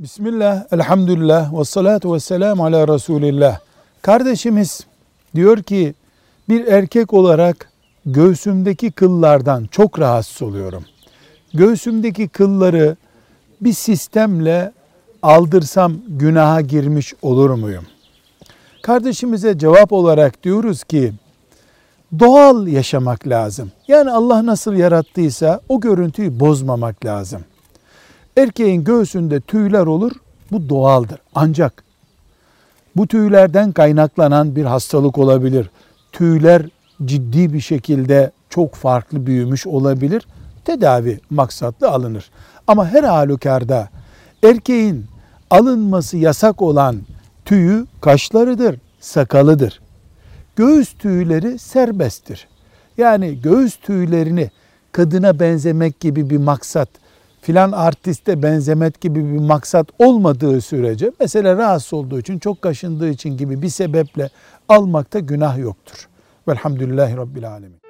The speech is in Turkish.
Bismillah, elhamdülillah, ve salatu ve selamu ala Resulillah. Kardeşimiz diyor ki bir erkek olarak göğsümdeki kıllardan çok rahatsız oluyorum. Göğsümdeki kılları bir sistemle aldırsam günaha girmiş olur muyum? Kardeşimize cevap olarak diyoruz ki doğal yaşamak lazım. Yani Allah nasıl yarattıysa o görüntüyü bozmamak lazım. Erkeğin göğsünde tüyler olur, bu doğaldır. Ancak bu tüylerden kaynaklanan bir hastalık olabilir. Tüyler ciddi bir şekilde çok farklı büyümüş olabilir. Tedavi maksatlı alınır. Ama her halükarda erkeğin alınması yasak olan tüyü kaşlarıdır, sakalıdır. Göğüs tüyleri serbesttir. Yani göğüs tüylerini kadına benzemek gibi bir maksat, filan artiste benzemek gibi bir maksat olmadığı sürece, mesela rahatsız olduğu için, çok kaşındığı için gibi bir sebeple almakta günah yoktur. Velhamdülillahi Rabbil Alemin.